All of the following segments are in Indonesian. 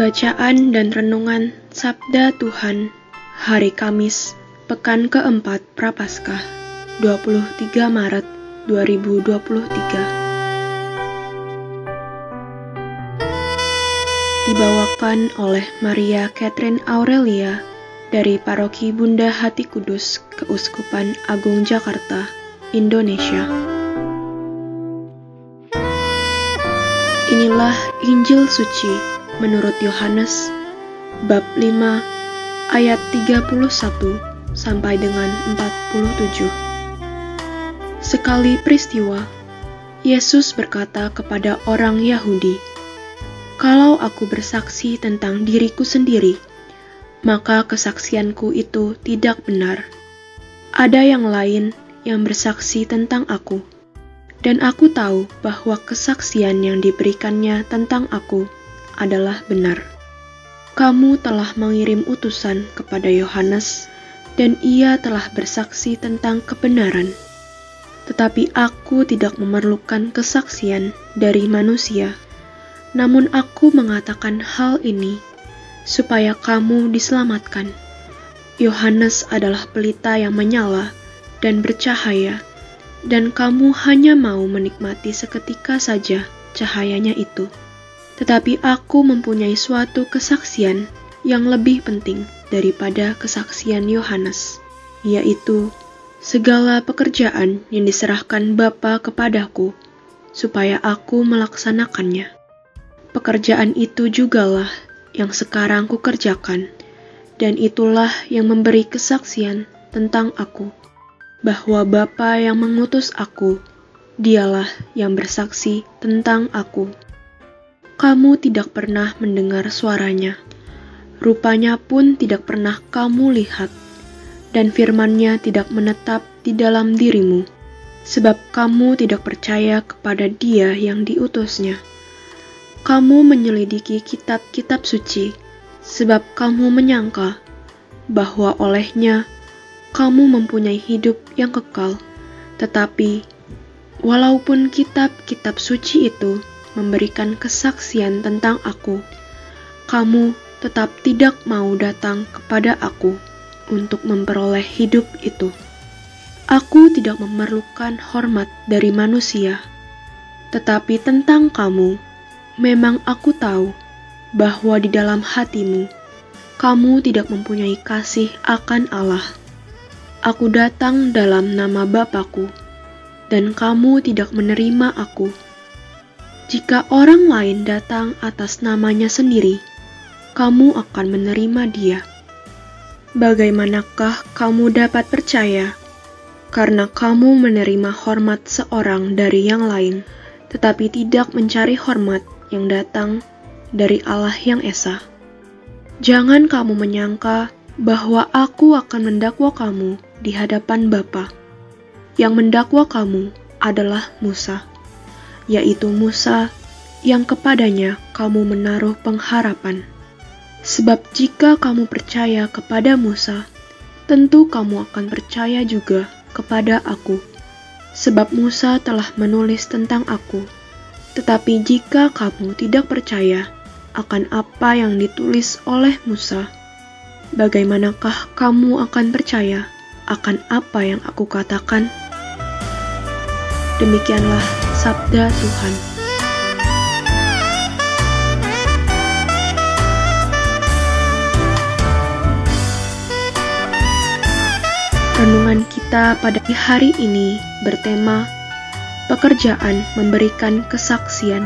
Bacaan dan Renungan Sabda Tuhan Hari Kamis, Pekan keempat Prapaskah, 23 Maret 2023 Dibawakan oleh Maria Catherine Aurelia dari Paroki Bunda Hati Kudus, Keuskupan Agung Jakarta, Indonesia. Inilah Injil Suci menurut Yohanes bab 5 ayat 31 sampai dengan 47. Sekali peristiwa, Yesus berkata kepada orang Yahudi, "Kalau aku bersaksi tentang diriku sendiri, maka kesaksianku itu tidak benar. Ada yang lain yang bersaksi tentang aku, dan aku tahu bahwa kesaksian yang diberikannya tentang aku adalah benar. Kamu telah mengirim utusan kepada Yohanes, dan ia telah bersaksi tentang kebenaran. Tetapi aku tidak memerlukan kesaksian dari manusia, namun aku mengatakan hal ini supaya kamu diselamatkan. Yohanes adalah pelita yang menyala dan bercahaya, dan kamu hanya mau menikmati seketika saja cahayanya itu. Tetapi aku mempunyai suatu kesaksian yang lebih penting daripada kesaksian Yohanes, yaitu segala pekerjaan yang diserahkan Bapa kepadaku, supaya aku melaksanakannya. Pekerjaan itu jugalah yang sekarang kukerjakan, dan itulah yang memberi kesaksian tentang aku, bahwa Bapa yang mengutus aku, dialah yang bersaksi tentang aku kamu tidak pernah mendengar suaranya. Rupanya pun tidak pernah kamu lihat, dan firmannya tidak menetap di dalam dirimu, sebab kamu tidak percaya kepada dia yang diutusnya. Kamu menyelidiki kitab-kitab suci, sebab kamu menyangka bahwa olehnya kamu mempunyai hidup yang kekal. Tetapi, walaupun kitab-kitab suci itu memberikan kesaksian tentang aku, kamu tetap tidak mau datang kepada aku untuk memperoleh hidup itu. Aku tidak memerlukan hormat dari manusia, tetapi tentang kamu, memang aku tahu bahwa di dalam hatimu kamu tidak mempunyai kasih akan Allah. Aku datang dalam nama Bapakku, dan kamu tidak menerima aku jika orang lain datang atas namanya sendiri, kamu akan menerima dia. Bagaimanakah kamu dapat percaya karena kamu menerima hormat seorang dari yang lain, tetapi tidak mencari hormat yang datang dari Allah yang Esa? Jangan kamu menyangka bahwa aku akan mendakwa kamu di hadapan Bapa. Yang mendakwa kamu adalah Musa yaitu Musa, yang kepadanya kamu menaruh pengharapan. Sebab jika kamu percaya kepada Musa, tentu kamu akan percaya juga kepada aku. Sebab Musa telah menulis tentang aku. Tetapi jika kamu tidak percaya akan apa yang ditulis oleh Musa, bagaimanakah kamu akan percaya akan apa yang aku katakan? Demikianlah Sabda Tuhan. Renungan kita pada hari ini bertema pekerjaan memberikan kesaksian.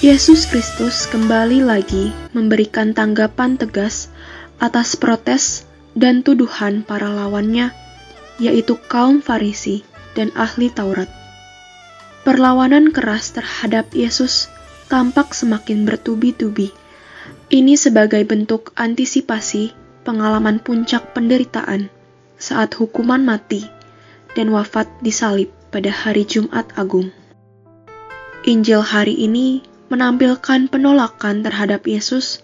Yesus Kristus kembali lagi memberikan tanggapan tegas atas protes dan tuduhan para lawannya yaitu kaum Farisi dan ahli Taurat. Perlawanan keras terhadap Yesus tampak semakin bertubi-tubi. Ini sebagai bentuk antisipasi pengalaman puncak penderitaan saat hukuman mati dan wafat disalib pada hari Jumat Agung. Injil hari ini menampilkan penolakan terhadap Yesus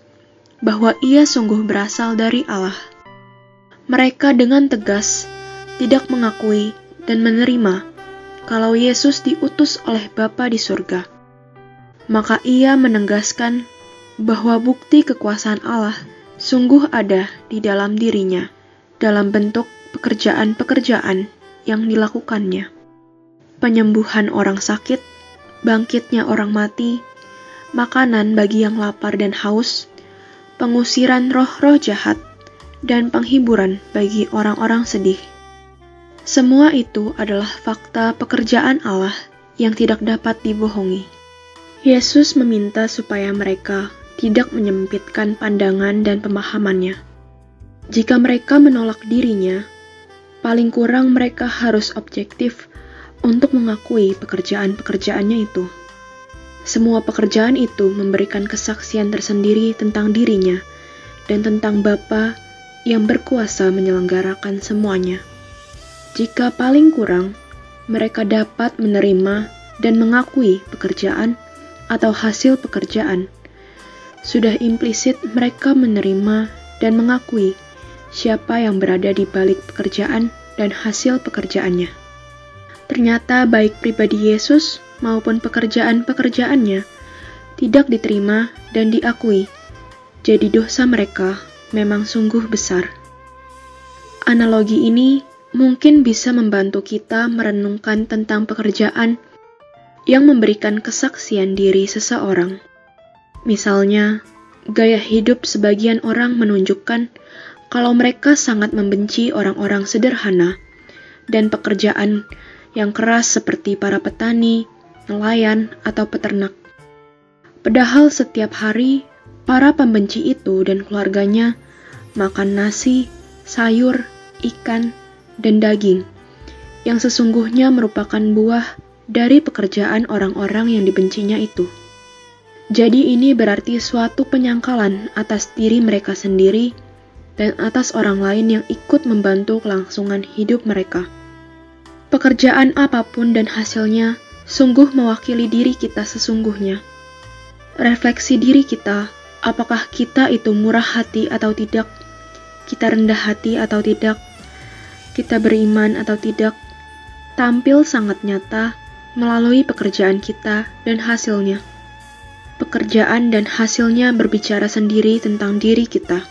bahwa ia sungguh berasal dari Allah. Mereka dengan tegas tidak mengakui dan menerima kalau Yesus diutus oleh Bapa di surga. Maka ia menegaskan bahwa bukti kekuasaan Allah sungguh ada di dalam dirinya dalam bentuk pekerjaan-pekerjaan yang dilakukannya. Penyembuhan orang sakit, bangkitnya orang mati, makanan bagi yang lapar dan haus, pengusiran roh-roh jahat, dan penghiburan bagi orang-orang sedih. Semua itu adalah fakta pekerjaan Allah yang tidak dapat dibohongi. Yesus meminta supaya mereka tidak menyempitkan pandangan dan pemahamannya. Jika mereka menolak dirinya, paling kurang mereka harus objektif untuk mengakui pekerjaan-pekerjaannya itu. Semua pekerjaan itu memberikan kesaksian tersendiri tentang dirinya dan tentang Bapa yang berkuasa menyelenggarakan semuanya. Jika paling kurang, mereka dapat menerima dan mengakui pekerjaan atau hasil pekerjaan. Sudah implisit mereka menerima dan mengakui siapa yang berada di balik pekerjaan dan hasil pekerjaannya. Ternyata baik pribadi Yesus maupun pekerjaan-pekerjaannya tidak diterima dan diakui. Jadi dosa mereka memang sungguh besar. Analogi ini mungkin bisa membantu kita merenungkan tentang pekerjaan yang memberikan kesaksian diri seseorang. Misalnya, gaya hidup sebagian orang menunjukkan kalau mereka sangat membenci orang-orang sederhana dan pekerjaan yang keras seperti para petani, nelayan, atau peternak. Padahal setiap hari, para pembenci itu dan keluarganya makan nasi, sayur, ikan, dan daging, yang sesungguhnya merupakan buah dari pekerjaan orang-orang yang dibencinya itu. Jadi ini berarti suatu penyangkalan atas diri mereka sendiri dan atas orang lain yang ikut membantu kelangsungan hidup mereka. Pekerjaan apa pun dan hasilnya sungguh mewakili diri kita sesungguhnya. Refleksi diri kita, apakah kita itu murah hati atau tidak, kita rendah hati atau tidak, kita beriman atau tidak, tampil sangat nyata melalui pekerjaan kita dan hasilnya. Pekerjaan dan hasilnya berbicara sendiri tentang diri kita.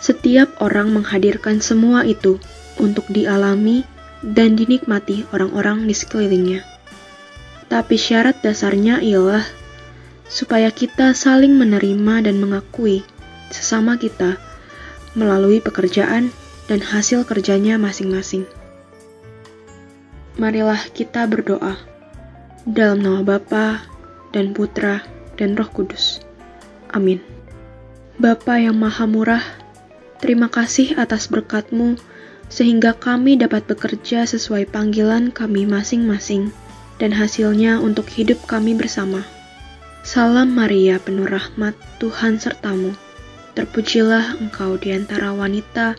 Setiap orang menghadirkan semua itu untuk dialami dan dinikmati orang-orang di sekelilingnya. Tapi syarat dasarnya ialah supaya kita saling menerima dan mengakui sesama kita melalui pekerjaan dan hasil kerjanya masing-masing. Marilah kita berdoa dalam nama Bapa dan Putra dan Roh Kudus. Amin. Bapa yang Maha Murah, terima kasih atas berkat-Mu sehingga kami dapat bekerja sesuai panggilan kami masing-masing dan hasilnya untuk hidup kami bersama. Salam Maria penuh rahmat, Tuhan sertamu. Terpujilah engkau di antara wanita,